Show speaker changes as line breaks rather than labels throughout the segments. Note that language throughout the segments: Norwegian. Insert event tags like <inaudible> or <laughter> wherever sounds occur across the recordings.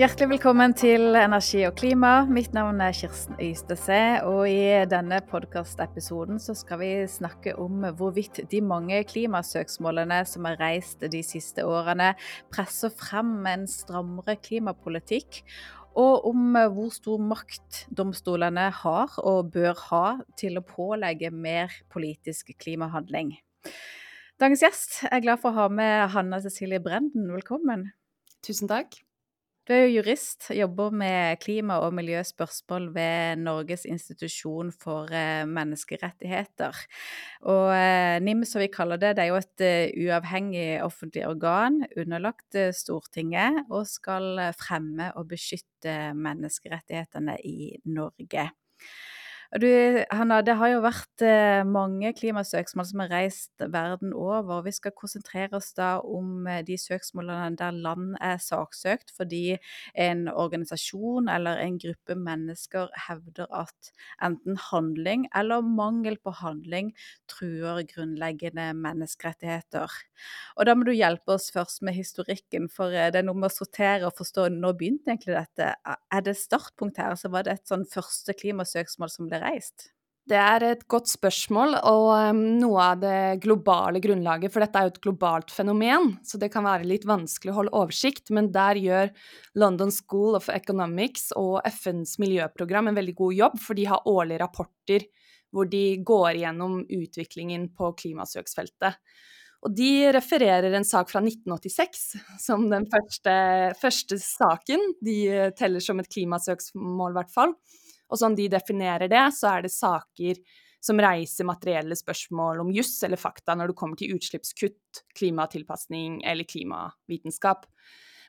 Hjertelig velkommen til Energi og klima. Mitt navn er Kirsten Øystese. Og i denne podkastepisoden skal vi snakke om hvorvidt de mange klimasøksmålene som er reist de siste årene, presser frem en strammere klimapolitikk. Og om hvor stor makt domstolene har og bør ha til å pålegge mer politisk klimahandling. Dagens gjest er glad for å ha med Hanna Cecilie Brenden. Velkommen.
Tusen takk.
Du er jo jurist, jobber med klima- og miljøspørsmål ved Norges institusjon for eh, menneskerettigheter. Og eh, NIM, som vi kaller det, det er jo et eh, uavhengig offentlig organ underlagt Stortinget, og skal fremme og beskytte menneskerettighetene i Norge. Du, Hanna, det har jo vært eh, mange klimasøksmål som har reist verden over. Vi skal konsentrere oss da om eh, de søksmålene der land er saksøkt fordi en organisasjon eller en gruppe mennesker hevder at enten handling eller mangel på handling truer grunnleggende menneskerettigheter. Og da må du hjelpe oss først med historikken, for eh, det er noe med å sortere og forstå når begynte egentlig dette. Er det startpunkt her, så var det et sånn første klimasøksmål som ble reist?
Det er et godt spørsmål, og um, noe av det globale grunnlaget, for dette er jo et globalt fenomen, så det kan være litt vanskelig å holde oversikt, men der gjør London School of Economics og FNs miljøprogram en veldig god jobb, for de har årlige rapporter hvor de går gjennom utviklingen på klimasøksfeltet. Og de refererer en sak fra 1986 som den første, første saken. De teller som et klimasøksmål, i hvert fall. Og sånn de definerer det, så er det saker som reiser materielle spørsmål om juss eller fakta når det kommer til utslippskutt, klimatilpasning eller klimavitenskap.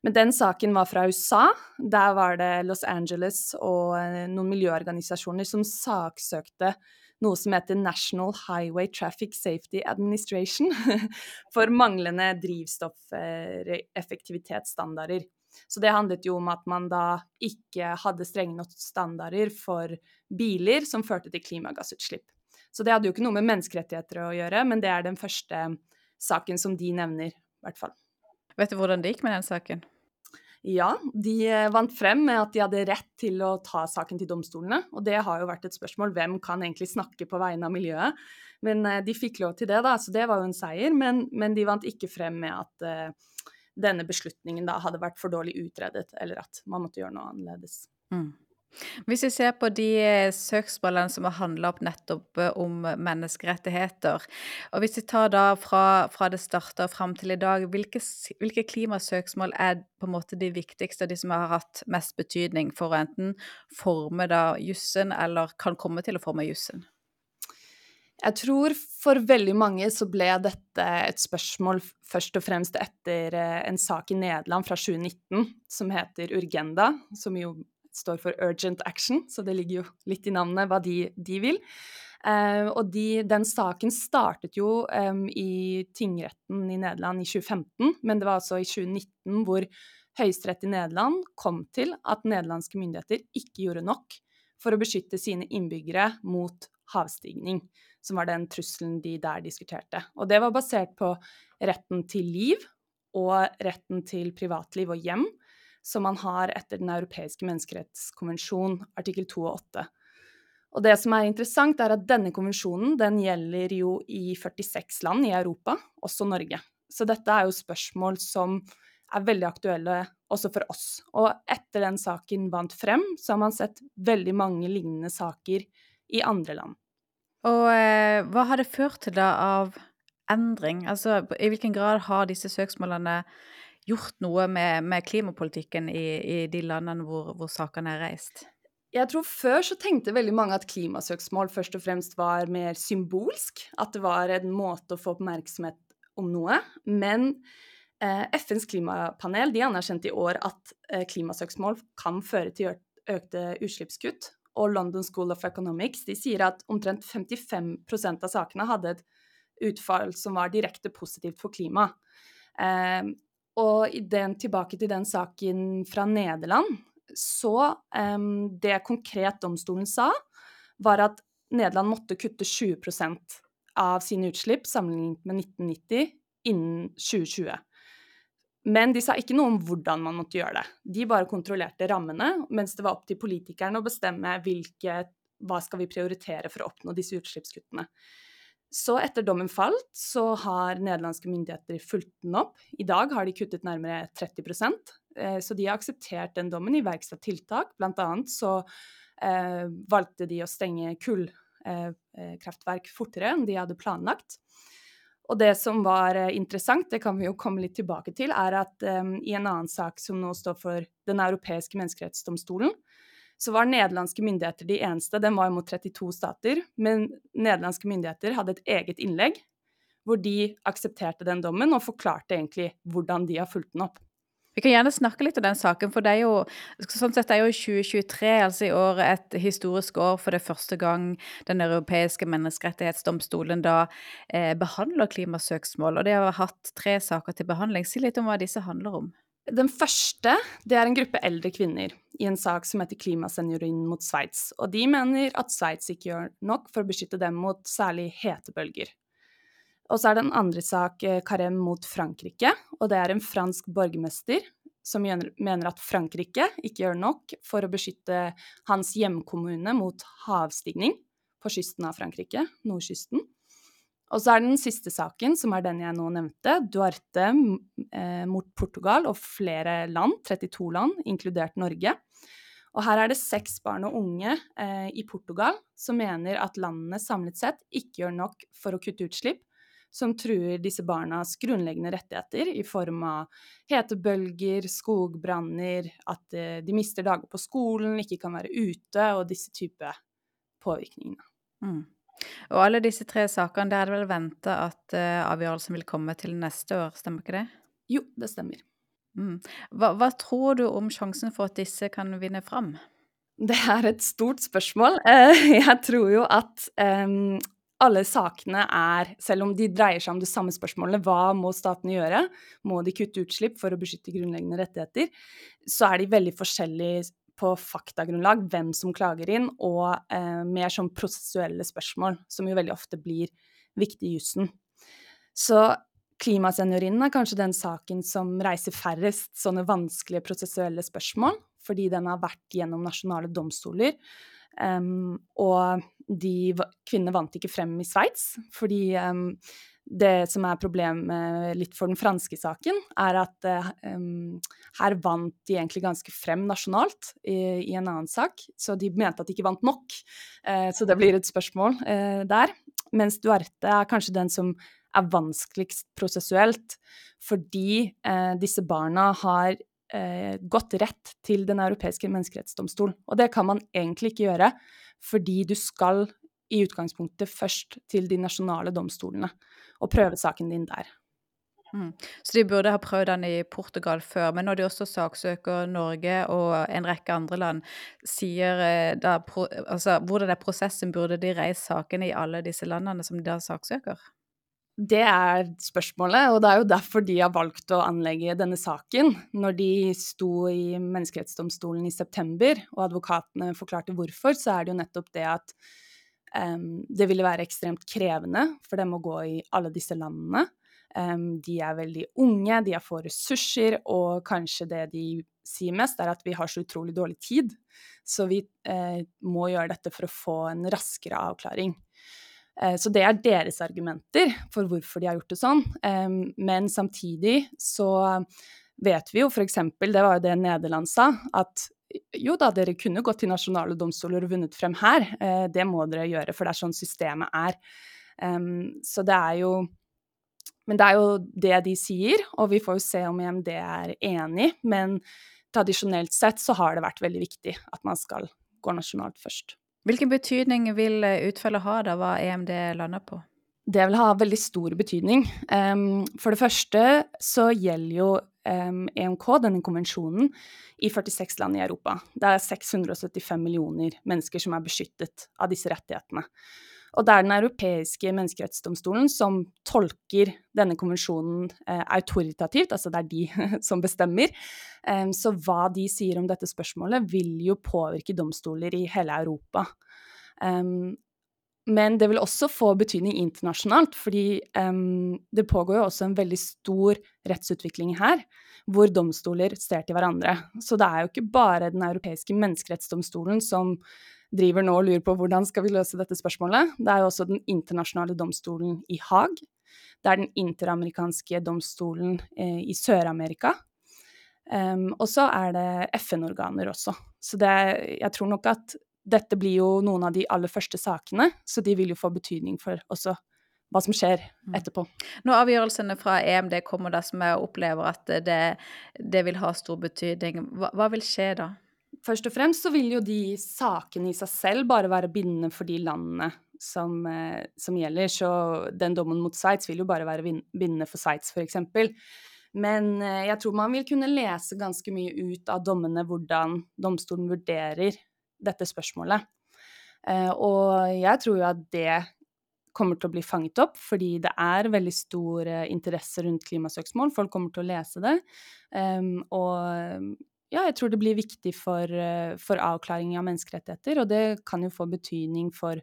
Men den saken var fra USA. Der var det Los Angeles og eh, noen miljøorganisasjoner som saksøkte noe som heter National Highway Traffic Safety Administration <laughs> for manglende drivstoffeffektivitetsstandarder. Så det handlet jo om at man da ikke hadde strenge nok standarder for biler som førte til klimagassutslipp. Så det hadde jo ikke noe med menneskerettigheter å gjøre, men det er den første saken som de nevner, i hvert fall.
Vet du hvordan det gikk med den saken?
Ja, de eh, vant frem med at de hadde rett til å ta saken til domstolene. Og det har jo vært et spørsmål hvem kan egentlig snakke på vegne av miljøet. Men eh, de fikk lov til det, da, så det var jo en seier. Men, men de vant ikke frem med at uh, denne beslutningen da hadde vært for dårlig utredet, eller at man måtte gjøre noe annerledes. Mm.
Hvis vi ser på de eh, søksmålene som har handla opp nettopp eh, om menneskerettigheter, og hvis vi tar da fra, fra det starta og fram til i dag, hvilke, hvilke, klimasøksmål er på en måte de viktigste, de som har hatt mest betydning for å enten forme da jussen, eller kan komme til å forme jussen?
Jeg tror for veldig mange så ble dette et spørsmål først og fremst etter eh, en sak i Nederland fra 2019 som heter Urgenda, som jo står for Urgent Action, så det ligger jo litt i navnet hva de, de vil. Eh, og de, den saken startet jo eh, i tingretten i Nederland i 2015, men det var altså i 2019 hvor Høyesterett i Nederland kom til at nederlandske myndigheter ikke gjorde nok for å beskytte sine innbyggere mot havstigning, som var den trusselen de der diskuterte. Og det var basert på retten til liv og retten til privatliv og hjem, som man har etter Den europeiske menneskerettskonvensjon, artikkel 2 og 8. Og det som er interessant, er at denne konvensjonen den gjelder jo i 46 land i Europa, også Norge. Så dette er jo spørsmål som er veldig aktuelle også for oss. Og etter den saken vant frem, så har man sett veldig mange lignende saker i andre land.
Og eh, hva har det ført til da av endring? Altså i hvilken grad har disse søksmålene gjort noe med, med klimapolitikken i, i, de landene hvor, hvor sakene er reist?
Jeg tror Før så tenkte veldig mange at klimasøksmål først og fremst var mer symbolsk. At det var en måte å få oppmerksomhet om noe. Men eh, FNs klimapanel de anerkjente i år at eh, klimasøksmål kan føre til økte utslippskutt. Og London School of Economics de sier at omtrent 55% av sakene hadde et utfall som var direkte positivt for klimaet. Eh, og den, tilbake til den saken fra Nederland, så eh, Det konkret domstolen sa, var at Nederland måtte kutte 20% av sine utslipp sammenlignet med 1990 innen 2020. Men de sa ikke noe om hvordan man måtte gjøre det. De bare kontrollerte rammene, mens det var opp til politikerne å bestemme hvilke, hva skal vi prioritere for å oppnå disse utslippskuttene. Så etter dommen falt, så har nederlandske myndigheter fulgt den opp. I dag har de kuttet nærmere 30 eh, så de har akseptert den dommen, iverksatt tiltak. Blant annet så eh, valgte de å stenge kullkraftverk eh, fortere enn de hadde planlagt. Og det som var eh, interessant, det kan vi jo komme litt tilbake til, er at um, i en annen sak som nå står for Den europeiske menneskerettsdomstolen, så var nederlandske myndigheter de eneste. Den var mot 32 stater, men nederlandske myndigheter hadde et eget innlegg hvor de aksepterte den dommen og forklarte egentlig hvordan de har fulgt den opp.
Vi kan gjerne snakke litt om den saken, for det er jo sånn sett er jo 2023, altså i år, et historisk år for det første gang Den europeiske menneskerettighetsdomstolen da eh, behandler klimasøksmål. Og de har hatt tre saker til behandling. Si litt om hva disse handler om.
Den første det er en gruppe eldre kvinner i en sak som heter Klimaseniorin mot Sveits. Og de mener at Sveits ikke gjør nok for å beskytte dem mot særlig hetebølger. Og så er det en andre sak, Carem eh, mot Frankrike, og det er en fransk borgermester som mener at Frankrike ikke gjør nok for å beskytte hans hjemkommune mot havstigning på kysten av Frankrike, nordkysten. Og så er den siste saken, som er den jeg nå nevnte, Duarte eh, mot Portugal og flere land, 32 land, inkludert Norge. Og her er det seks barn og unge eh, i Portugal som mener at landene samlet sett ikke gjør nok for å kutte utslipp, som truer disse barnas grunnleggende rettigheter i form av hetebølger, skogbranner, at eh, de mister dager på skolen, ikke kan være ute, og disse type påvirkningene. Mm.
Og alle disse tre sakene, det er det vel venta at uh, avgjørelsen vil komme til neste år, stemmer ikke det?
Jo, det stemmer.
Mm. Hva, hva, tror du om sjansen for at disse kan vinne fram?
Det er et stort spørsmål. <laughs> Jeg tror jo at um, alle sakene er, selv om de dreier seg om det samme spørsmålet, hva må statene gjøre, må de kutte utslipp for å beskytte grunnleggende rettigheter, så er de veldig forskjellige på faktagrunnlag, hvem som klager inn, og eh, mer sånn prosessuelle spørsmål, som jo veldig ofte blir viktig i jussen. Så klimaseniorinnen er kanskje den saken som reiser færrest sånne vanskelige prosessuelle spørsmål, fordi den har vært gjennom nasjonale domstoler. Um, og de kvinnene vant ikke frem i Sveits, fordi um, det som er problemet litt for den franske saken, er at um, her vant de egentlig ganske frem nasjonalt i, i, en annen sak. Så de mente at de ikke vant nok. Uh, så det blir et spørsmål uh, der. Mens Duarte er kanskje den som er vanskeligst prosessuelt, fordi uh, disse barna har gått rett til Den europeiske menneskerettsdomstol. Og det kan man egentlig ikke gjøre, fordi du skal i utgangspunktet først til de nasjonale domstolene og prøve saken din der.
Mm. Så de burde ha prøvd den i Portugal før, men når de også saksøker Norge og en rekke andre land, sier eh, da altså, Hvordan er prosessen? Burde de reist saken i alle disse landene som de da saksøker?
Det er spørsmålet, og det er jo derfor de har valgt å anlegge denne saken. Når de sto i Menneskerettsdomstolen i september, og advokatene forklarte hvorfor, så er det jo nettopp det at Um, det ville være ekstremt krevende for dem å gå i alle disse landene. Um, de er veldig unge, de har få ressurser, og kanskje det de sier mest, er at vi har så utrolig dårlig tid. Så vi uh, må gjøre dette for å få en raskere avklaring. Uh, så det er deres argumenter for hvorfor de har gjort det sånn. Men samtidig så vet vi jo f.eks., det var jo det Nederland sa, at jo da, dere kunne gått til nasjonale domstoler og vunnet frem her. Eh, det må dere gjøre, for det er sånn systemet er. Så det er jo Men det er jo det de sier, og vi får jo se om EMD er enig. Men tradisjonelt sett så har det vært veldig viktig at man skal gå nasjonalt først.
Hvilken betydning vil utfallet ha da, hva EMD lander på?
Det vil ha veldig stor betydning. For det første så gjelder jo EMK, denne konvensjonen, i 46 land i Europa. Det er 675 millioner mennesker som er beskyttet av disse rettighetene. Og det er Den europeiske menneskerettsdomstolen som tolker denne konvensjonen eh, autoritativt, altså det er de <laughs> som bestemmer. Um, så hva de sier om dette spørsmålet, vil jo påvirke domstoler i hele Europa. Um, Men det vil også få betydning internasjonalt, fordi um, det pågår jo også en veldig stor rettsutvikling her, hvor domstoler ser til hverandre. Så det er jo ikke bare Den europeiske menneskerettsdomstolen som driver nå og lurer på hvordan skal vi løse dette spørsmålet. Det er jo også Den internasjonale domstolen i Haag. Det er Den interamerikanske domstolen eh, i Sør-Amerika. Um, og så er det FN-organer også. Så det, jeg tror nok at dette blir jo noen av de aller første sakene, så de vil jo få betydning for også hva som skjer mm. etterpå.
Når avgjørelsene fra EMD kommer, da, som jeg opplever at det, det vil ha stor betydning, hva, hva, vil skje da?
Først og fremst så vil jo de sakene i seg selv bare være bindende for de landene som, eh, som gjelder. Så den dommen mot Sveits vil jo bare være bindende for Sveits, f.eks. Men eh, jeg tror man vil kunne lese ganske mye ut av dommene hvordan domstolen vurderer dette spørsmålet. Eh, og jeg tror jo at det kommer til å bli fanget opp, fordi det er veldig stor interesse rundt klimasøksmål. Folk kommer til å lese det. Um, og ja, jeg tror det blir viktig for, eh, for, avklaring av menneskerettigheter, og det kan jo få betydning for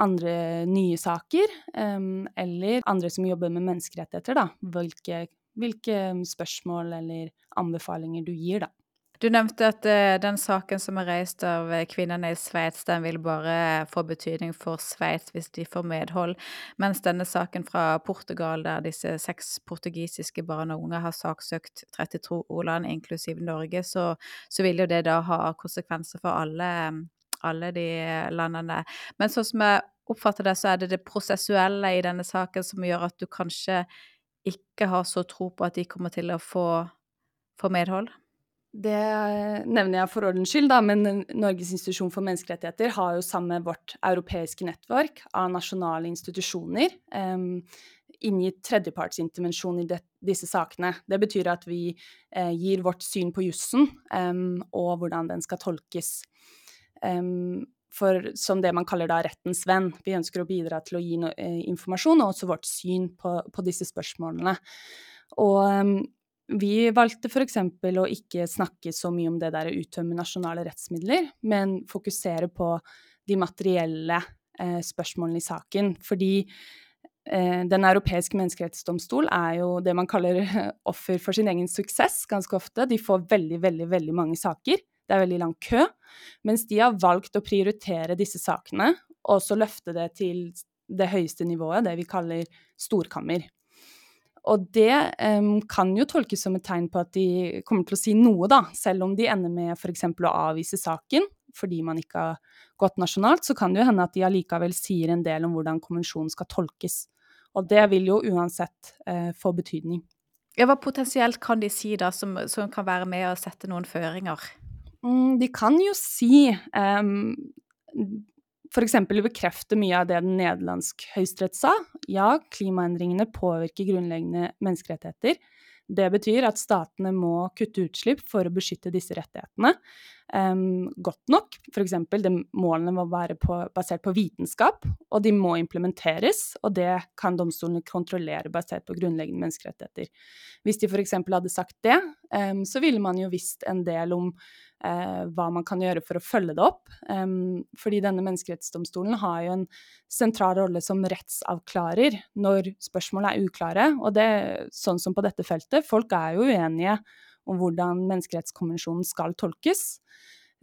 andre nye saker, um, eller andre som jobber med menneskerettigheter, da. Hvilke, hvilke spørsmål eller anbefalinger du gir, da.
Du nevnte at uh, den saken som er reist av eh, kvinnene i Sveits, den vil bare få betydning for Sveits hvis de får medhold, mens denne saken fra Portugal, der disse seks portugisiske barn og unge har saksøkt 32 land, inklusiv Norge, så, så, vil jo det da ha konsekvenser for alle, alle de landene. Men sånn som jeg oppfatter det, så er det det prosessuelle i denne saken som gjør at du kanskje ikke har så tro på at de kommer til å få, få medhold?
Det nevner jeg for ordens skyld, da, men Norges institusjon for menneskerettigheter har jo sammen med vårt europeiske nettverk av nasjonale institusjoner um, inngitt tredjepartsintervensjon i det, disse sakene. Det betyr at vi uh, gir vårt syn på jussen um, og hvordan den skal tolkes. Um, for, som det man kaller da rettens venn. Vi ønsker å bidra til å gi no, uh, informasjon og også vårt syn på, på disse spørsmålene. Og vi valgte f.eks. å ikke snakke så mye om det der å uttømme nasjonale rettsmidler, men fokusere på de materielle eh, spørsmålene i saken. Fordi eh, Den europeiske menneskerettsdomstol er jo det man kaller <laughs> offer for sin egen suksess ganske ofte. De får veldig, veldig, veldig mange saker. Det er veldig lang kø. Mens de har valgt å prioritere disse sakene, og så løfte det til det høyeste nivået, det vi kaller storkammer. Og det um, kan jo tolkes som et tegn på at de kommer til å si noe, da. Selv om de ender med f.eks. å avvise saken fordi man ikke har gått nasjonalt, så kan det jo hende at de allikevel sier en del om hvordan konvensjonen skal tolkes. Og det vil jo uansett uh, få betydning.
Ja, hva potensielt kan de si da, som, som kan være med å sette noen føringer?
Mm, de kan jo si um, f.eks. bekrefte mye av det den nederlandsk høyesterett sa. Ja, klimaendringene påvirker grunnleggende menneskerettigheter. Det betyr at statene må kutte utslipp for å beskytte disse rettighetene. Um, godt nok. F.eks. målene må være på, basert på vitenskap, og de må implementeres. Og det kan domstolene kontrollere basert på grunnleggende menneskerettigheter. Hvis de f.eks. hadde sagt det, um, så ville man jo visst en del om uh, hva man kan gjøre for å følge det opp. Um, fordi denne menneskerettsdomstolen har jo en sentral rolle som rettsavklarer når spørsmål er uklare. Og det, sånn som på dette feltet, folk er jo uenige om hvordan menneskerettskonvensjonen skal tolkes,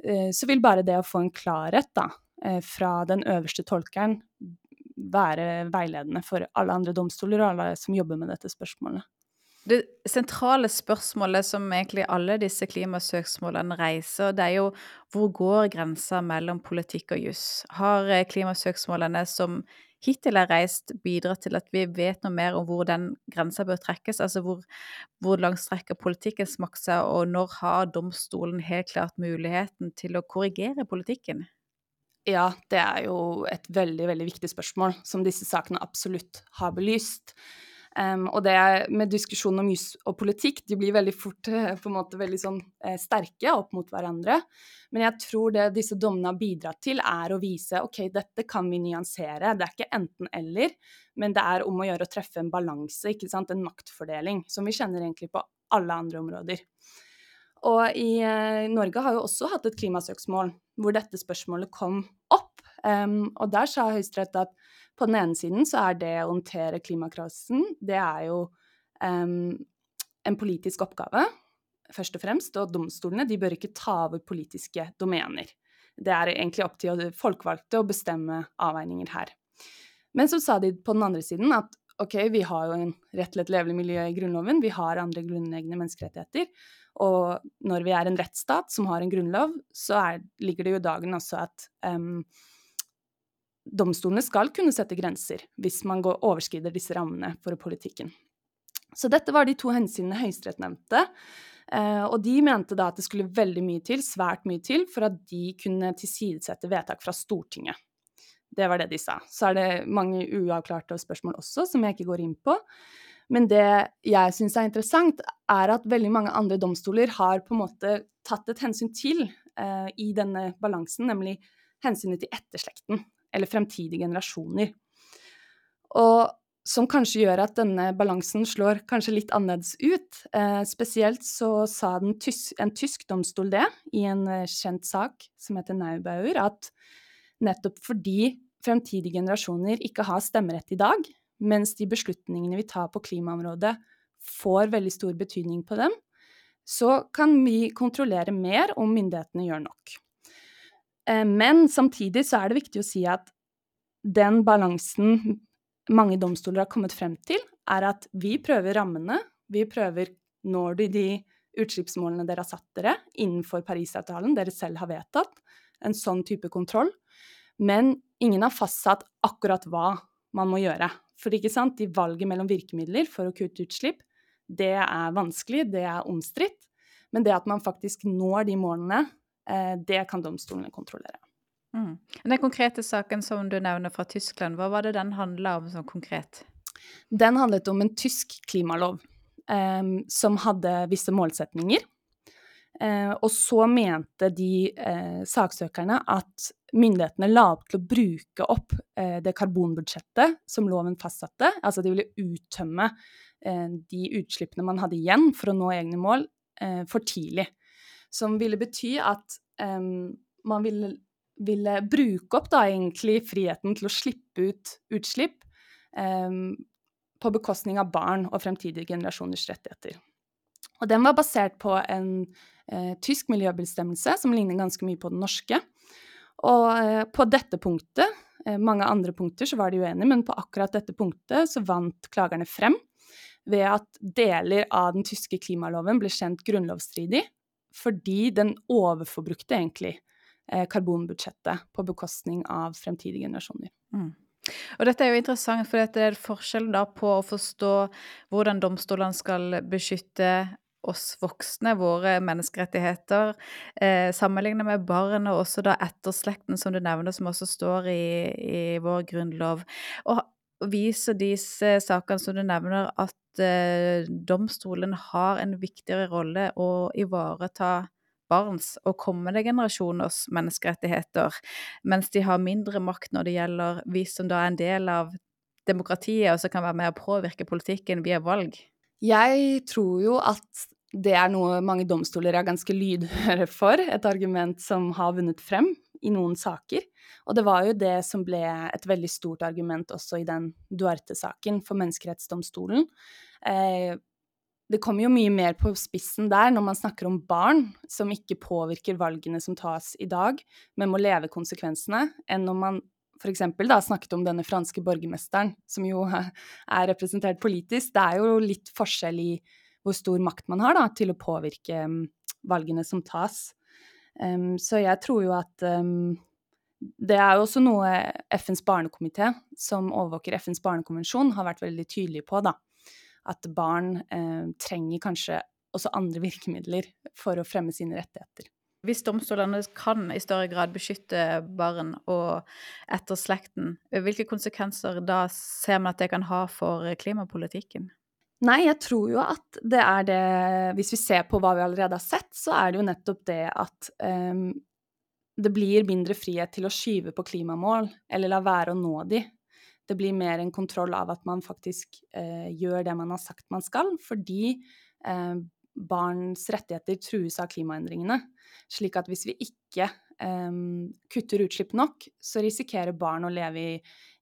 eh, så vil bare det å få en klarhet da, eh, fra den øverste tolkeren være veiledende for alle andre domstoler og alle som jobber med dette spørsmålet.
Det sentrale spørsmålet som egentlig alle disse klimasøksmålene reiser, det er jo hvor går grensa mellom politikk og juss? Har eh, klimasøksmålene som hittil er reist, bidrar til at vi vet noe mer om hvor den grensa bør trekkes? Altså hvor, hvor langt strekker politikkens makt seg, og når har domstolen helt klart muligheten til å korrigere politikken?
Ja, det er jo et veldig, veldig viktig spørsmål som disse sakene absolutt har belyst. Um, og det med diskusjon om jus og politikk, de blir veldig fort <laughs> på en måte veldig sånn eh, sterke opp mot hverandre. Men jeg tror det disse dommene har bidratt til, er å vise ok, dette kan vi nyansere. Det er ikke enten-eller, men det er om å gjøre å treffe en balanse, ikke sant, en maktfordeling, som vi kjenner egentlig på alle andre områder. Og i eh, Norge har jo også hatt et klimasøksmål hvor dette spørsmålet kom opp. Um, og der sa Høyesterett at på den ene siden så er det å håndtere klimakrisen, det er jo um, en politisk oppgave, først og fremst. Og domstolene de bør ikke ta over politiske domener. Det er egentlig opp til folkevalgte å bestemme avveininger her. Men så sa de på den andre siden at ok, vi har jo en rett til et levelig miljø i Grunnloven, vi har andre grunnleggende menneskerettigheter. Og når vi er en rettsstat som har en grunnlov, så er, ligger det jo i dagen også at um, domstolene skal kunne sette grenser hvis man går, overskrider disse rammene for politikken. Så dette var de to hensynene Høyesterett nevnte. Uh, og de mente da at det skulle veldig mye til, svært mye til, for at de kunne tilsidesette vedtak fra Stortinget. Det var det de sa. Så er det mange uavklarte spørsmål også, som jeg ikke går inn på. Men det jeg syns er interessant, er at veldig mange andre domstoler har på en måte tatt et hensyn til eh, i denne balansen, nemlig hensynet til etterslekten, eller fremtidige generasjoner. Og som kanskje gjør at denne balansen slår kanskje litt annerledes ut. Eh, spesielt så sa tys en tysk domstol det i en eh, kjent sak som heter Neubauer, at nettopp fordi fremtidige generasjoner ikke har stemmerett i dag, mens de beslutningene vi tar på klimaområdet får veldig stor betydning på dem, så kan vi kontrollere mer om myndighetene gjør nok. Eh, men samtidig så er det viktig å si at den balansen mange domstoler har kommet frem til, er at vi prøver rammene, vi prøver når de de utslippsmålene dere har satt dere innenfor Parisavtalen dere selv har vedtatt, en sånn type kontroll. Men ingen har fastsatt akkurat hva man må gjøre. For ikke sant, de valget mellom virkemidler for å kutte utslipp, det er vanskelig, det er omstridt. Men det at man faktisk når de målene, det kan domstolene kontrollere.
Mm. Den konkrete saken som du nevner fra Tyskland, hva var det den handla om sånn konkret?
Den handlet om en tysk klimalov um, som hadde visse målsetninger. Uh, og så mente de uh, saksøkerne at myndighetene la opp til å bruke opp uh, det karbonbudsjettet som loven fastsatte. Altså de ville uttømme eh, de utslippene man hadde igjen for å nå egne mål, eh, for tidlig. Som ville bety at um, man ville, ville, bruke opp da egentlig friheten til å slippe ut utslipp på bekostning av barn og fremtidige generasjoners rettigheter. Og den var basert på en eh, tysk miljøbestemmelse som ligner ganske mye på den norske. Og eh, på dette punktet, eh, mange andre punkter så var de uenige, men på akkurat dette punktet så vant klagerne frem ved at deler av den tyske klimaloven ble kjent grunnlovsstridig fordi den overforbrukte egentlig eh, karbonbudsjettet på bekostning av fremtidige generasjoner. Mm.
Og dette er jo interessant, for det er forskjell på å forstå hvordan domstolene skal beskytte oss voksne, våre menneskerettigheter, eh, sammenlignet med barn, og også da etterslekten, som du nevner, som også står i, i vår grunnlov. Og viser disse sakene som du nevner, at eh, domstolen har en viktigere rolle å ivareta barns og kommende generasjoners menneskerettigheter, mens de har mindre makt når det gjelder vi som da er en del av demokratiet, og som kan være med å påvirke politikken via valg?
Jeg tror jo at det er noe mange domstoler er ganske lydhøre for, et argument som har vunnet frem i noen saker. Og det var jo det som ble et veldig stort argument også i den Duarte-saken for Menneskerettsdomstolen. Eh, det kommer jo mye mer på spissen der når man snakker om barn som ikke påvirker valgene som tas i dag, men må leve konsekvensene, enn når man f.eks. da snakket om denne franske borgermesteren, som jo <laughs> er representert politisk. Det er jo litt forskjell i hvor stor makt man har da, til å påvirke um, valgene som tas. Um, så jeg tror jo at um, det er jo også noe FNs barnekomité, som overvåker FNs barnekonvensjon, har vært veldig tydelig på. da. At barn eh, trenger kanskje også andre virkemidler for å fremme sine rettigheter.
Hvis domstolene kan i større grad beskytte barn og etter slekten, hvilke konsekvenser da ser man at det kan ha for klimapolitikken?
Nei, jeg tror jo at det er det Hvis vi ser på hva vi allerede har sett, så er det jo nettopp det at um, det blir mindre frihet til å skyve på klimamål, eller la være å nå de. Det blir mer en kontroll av at man faktisk eh, gjør det man har sagt man skal, fordi eh, barns rettigheter trues av klimaendringene. Slik at hvis vi ikke um, kutter utslipp nok, så risikerer barn å leve i,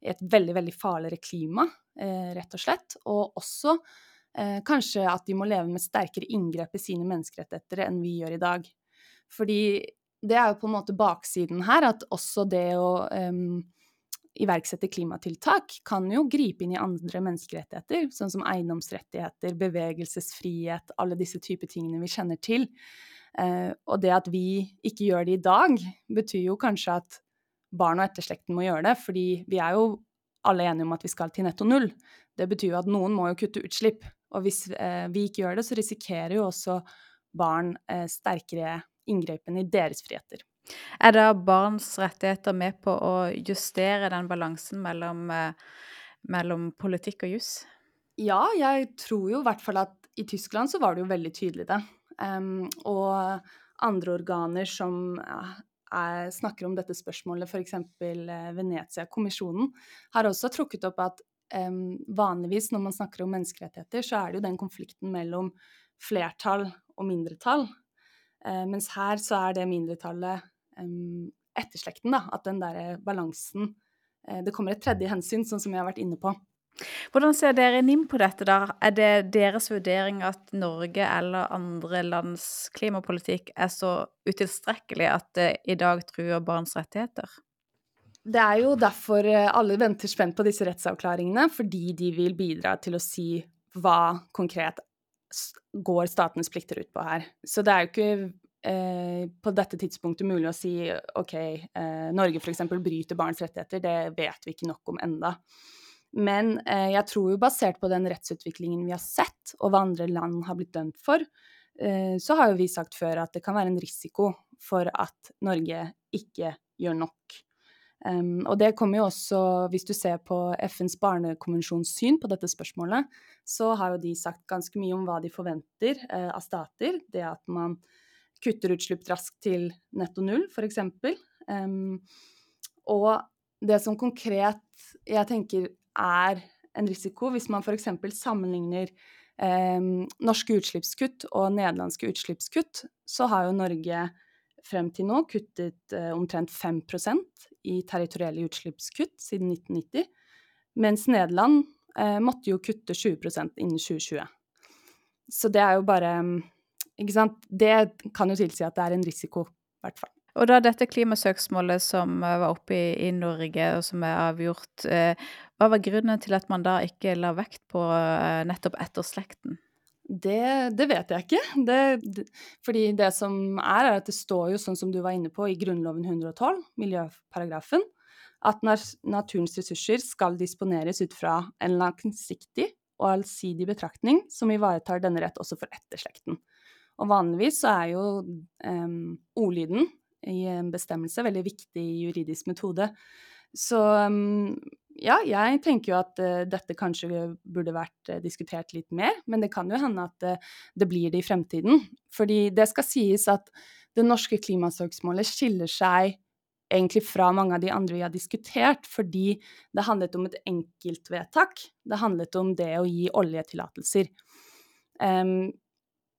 et veldig, veldig farligere klima, uh, rett og slett. Og også uh, kanskje at de må leve med sterkere inngrep i sine menneskerettigheter enn vi gjør i dag. Fordi det er jo på en måte baksiden her, at også det å um, iverksette klimatiltak kan jo gripe inn i andre menneskerettigheter, sånn som eiendomsrettigheter, bevegelsesfrihet, alle disse typer tingene vi kjenner til. Eh, og det at vi ikke gjør det i dag, betyr jo kanskje at barn og etterslekten må gjøre det, fordi vi er jo alle enige om at vi skal til netto null. Det betyr jo at noen må jo kutte utslipp. Og hvis eh, vi ikke gjør det, så risikerer jo også barn eh, sterkere inngripen i deres friheter.
Er da barns rettigheter med på å justere den balansen mellom, mellom politikk og juss?
Ja, jeg tror jo i hvert fall at i Tyskland så var det jo veldig tydelig det. Um, og andre organer som er, snakker om dette spørsmålet, f.eks. Venezia-kommisjonen, har også trukket opp at um, vanligvis når man snakker om menneskerettigheter, så er det jo den konflikten mellom flertall og mindretall. Uh, mens her så er det mindretallet etterslekten, da. At den derre balansen uh, Det kommer et tredje hensyn, sånn som jeg har vært inne på.
Hvordan ser dere NIM på dette, da? Er det deres vurdering at Norge eller andre lands klimapolitikk er så utilstrekkelig at det i dag truer barns rettigheter?
Det er jo derfor eh, alle venter spent på disse rettsavklaringene, fordi de vil bidra til å si hva konkret går statenes plikter ut på her. Så det er jo ikke eh, på dette tidspunktet mulig å si OK, eh, Norge f.eks. bryter barns rettigheter, det vet vi ikke nok om enda. Men eh, jeg tror jo basert på den rettsutviklingen vi har sett, og hva andre land har blitt dømt for, eh, så har jo vi sagt før at det kan være en risiko for at Norge ikke gjør nok. Um, og det kommer jo også, hvis du ser på FNs barnekonvensjons syn på dette spørsmålet, så har jo de sagt ganske mye om hva de forventer eh, av stater. Det at man kutter utslipp raskt til netto null, f.eks. Um, og det som konkret jeg tenker er en risiko, hvis man f.eks. sammenligner um, norske utslippskutt og nederlandske utslippskutt, så har jo Norge frem til nå kuttet uh, omtrent 5% i territorielle utslippskutt siden 1990, mens Nederland uh, måtte jo kutte 20 innen 2020. Så det er jo bare ikke sant? Det kan jo tilsi at det er en risiko, i hvert fall.
Og da dette klimasøksmålet som eh, var oppe i, i Norge, og som er avgjort, eh, hva var grunnen til at man da ikke la vekt på eh, nettopp etterslekten?
Det, det, vet jeg ikke. Det, det, fordi det som er, er at det står jo, sånn som du var inne på, i Grunnloven 112, miljøparagrafen, at naturens ressurser skal disponeres ut fra en langsiktig og allsidig betraktning som ivaretar denne rett også for etterslekten. Og vanligvis så er jo um, ordlyden i en bestemmelse veldig viktig juridisk metode. Så um, ja, jeg tenker jo at uh, dette kanskje burde vært uh, diskutert litt mer, men det kan jo hende at uh, det blir det i fremtiden. Fordi det skal sies at det norske klimasøksmålet skiller seg egentlig fra mange av de andre vi har diskutert, fordi det handlet om et enkeltvedtak. Det handlet om det å gi oljetillatelser. Um,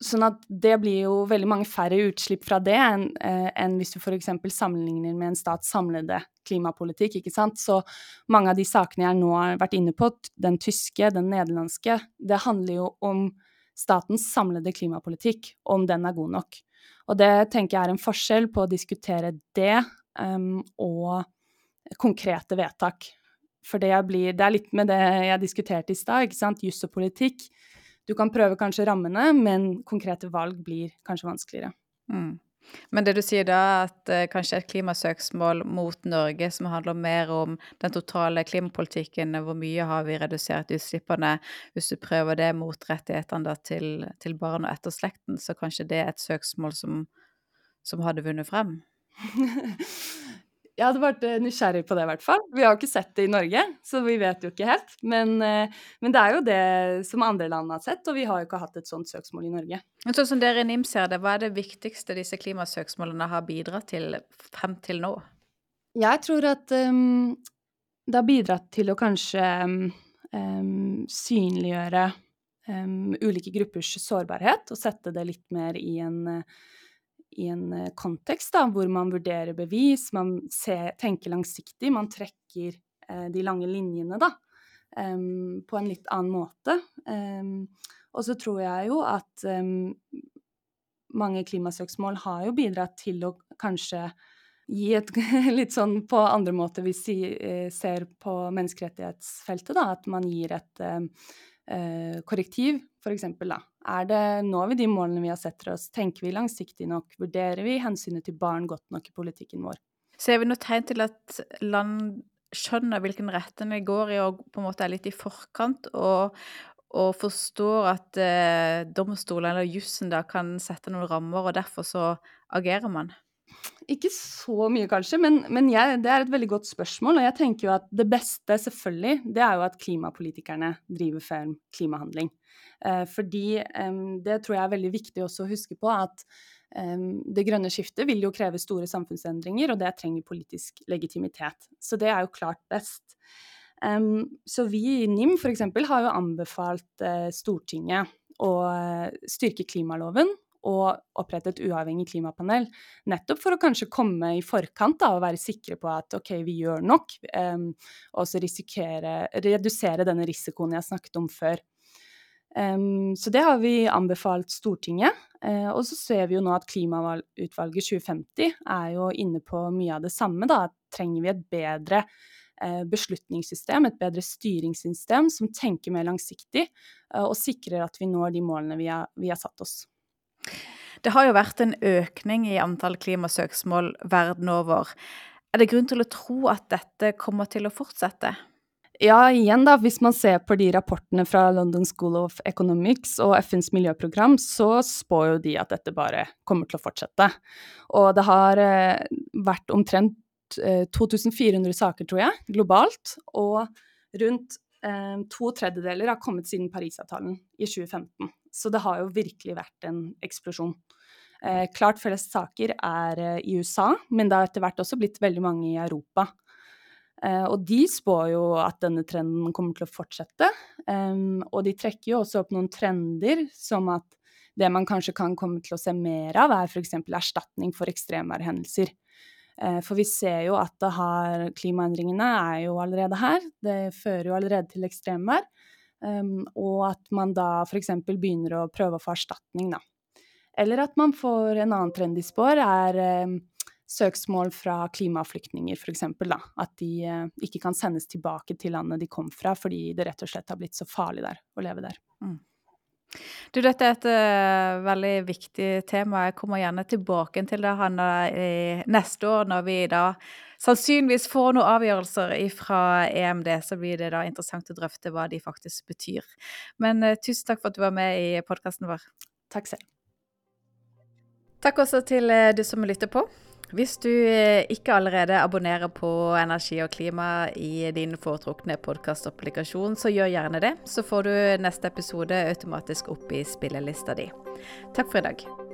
Sånn at det blir jo veldig mange færre utslipp fra det enn, en hvis du f.eks. sammenligner med en stats samlede klimapolitikk. ikke sant? Så mange av de sakene jeg nå har vært inne på, den tyske, den nederlandske, det handler jo om statens samlede klimapolitikk, om den er god nok. Og det tenker jeg er en forskjell på å diskutere det um, og konkrete vedtak. For det, blir, det er litt med det jeg diskuterte i stad, ikke sant. Juss og politikk du kan prøve kanskje rammene, men konkrete valg blir kanskje vanskeligere.
Mm. Men det du sier da, at uh, kanskje et klimasøksmål mot Norge som handler mer om den totale klimapolitikken, hvor mye har vi redusert utslippene, hvis du prøver det mot rettighetene til, til barn og etterslekten, så kanskje det er et søksmål som, som hadde vunnet frem? <laughs>
Jeg hadde vært eh, nysgjerrig på det, i hvert fall. Vi har jo ikke sett det i Norge, så vi vet jo ikke helt. Men, eh, men, det er jo det som andre land har sett, og vi har jo ikke hatt et sånt søksmål i Norge.
Men sånn som dere i NIM ser det, hva er det viktigste disse klimasøksmålene har bidratt til frem til nå?
Jeg tror at um, det har bidratt til å kanskje um, synliggjøre um, ulike gruppers sårbarhet, og sette det litt mer i en uh, i en eh, kontekst da, hvor man vurderer bevis, man ser, tenker langsiktig, man trekker eh, de lange linjene da, um, på en litt annen måte. Um, og så tror jeg jo at um, mange klimasøksmål har jo bidratt til å kanskje gi et <laughs> litt sånn på andre måter vi si, ser på menneskerettighetsfeltet, da, at man gir et eh, korrektiv, f.eks. da. Er det, når vi de målene vi har sett oss, tenker vi langsiktig nok, vurderer vi hensynet til barn godt nok i politikken vår?
Ser vi noe tegn til at land skjønner hvilken retning det går i, og på en måte er litt i forkant, og, og forstår at eh, domstolene eller jussen da kan sette noen rammer, og derfor så agerer man?
Ikke så mye, kanskje, men, men jeg, det er et veldig godt spørsmål. Og jeg tenker jo at det beste, selvfølgelig, det er jo at klimapolitikerne driver frem klimahandling. Eh, fordi eh, det tror jeg er veldig viktig også å huske på, at eh, det grønne skiftet vil jo kreve store samfunnsendringer, og det trenger politisk legitimitet. Så det er jo klart best. Så vi i NIM f.eks. har jo anbefalt uh, Stortinget å uh, styrke klimaloven og opprette et uavhengig klimapanel. Nettopp for å kanskje komme i forkant da, og være sikre på at ok, vi gjør nok. Um, og så redusere denne risikoen jeg snakket om før. Um, så det har vi anbefalt Stortinget. Uh, og så ser vi jo nå at Klimautvalget 2050 er jo inne på mye av det samme. Da trenger vi et bedre uh, beslutningssystem, et bedre styringssystem som tenker mer langsiktig uh, og sikrer at vi når de målene vi har, vi har satt oss.
Det har jo vært en økning i antall klimasøksmål verden over. Er det grunn til å tro at dette kommer til å fortsette?
Ja, igjen da, hvis man ser på de rapportene fra London School of Economics og FNs miljøprogram, så spår jo de at dette bare kommer til å fortsette. Og det har eh, vært omtrent eh, 2400 saker, tror jeg, globalt. Og rundt eh, to tredjedeler har kommet siden Parisavtalen i 2015. Så det har jo virkelig vært en eksplosjon. Eh, klart flest saker er eh, i USA, men det har etter hvert også blitt veldig mange i Europa. Eh, og de spår jo at denne trenden kommer til å fortsette. Um, og de trekker jo også opp noen trender, som at det man kanskje kan komme til å se mer av, er f.eks. erstatning for ekstremværhendelser. Eh, for vi ser jo at har, klimaendringene er jo allerede her. Det fører jo allerede til ekstremvær. Um, og at man da f.eks. begynner å prøve å få erstatning, da. Eller at man får en annen trend i spår, er um, søksmål fra klimaflyktninger, f.eks. At de uh, ikke kan sendes tilbake til landet de kom fra, fordi det rett og slett har blitt så farlig der å leve der. Mm.
Du, dette er et uh, veldig viktig tema. Jeg kommer gjerne tilbake til det Hanna, neste år, når vi da sannsynligvis får noen avgjørelser fra EMD. Så blir det da interessant å drøfte hva de faktisk betyr. Men uh, tusen takk for at du var med i podkasten vår.
Takk selv.
Takk også til uh, du som lytter på. Hvis du eh, ikke allerede abonnerer på Energi og klima i din foretrukne podkastapplikasjon, så gjør gjerne det. Så får du neste episode automatisk opp i spillelista di. Takk for i dag.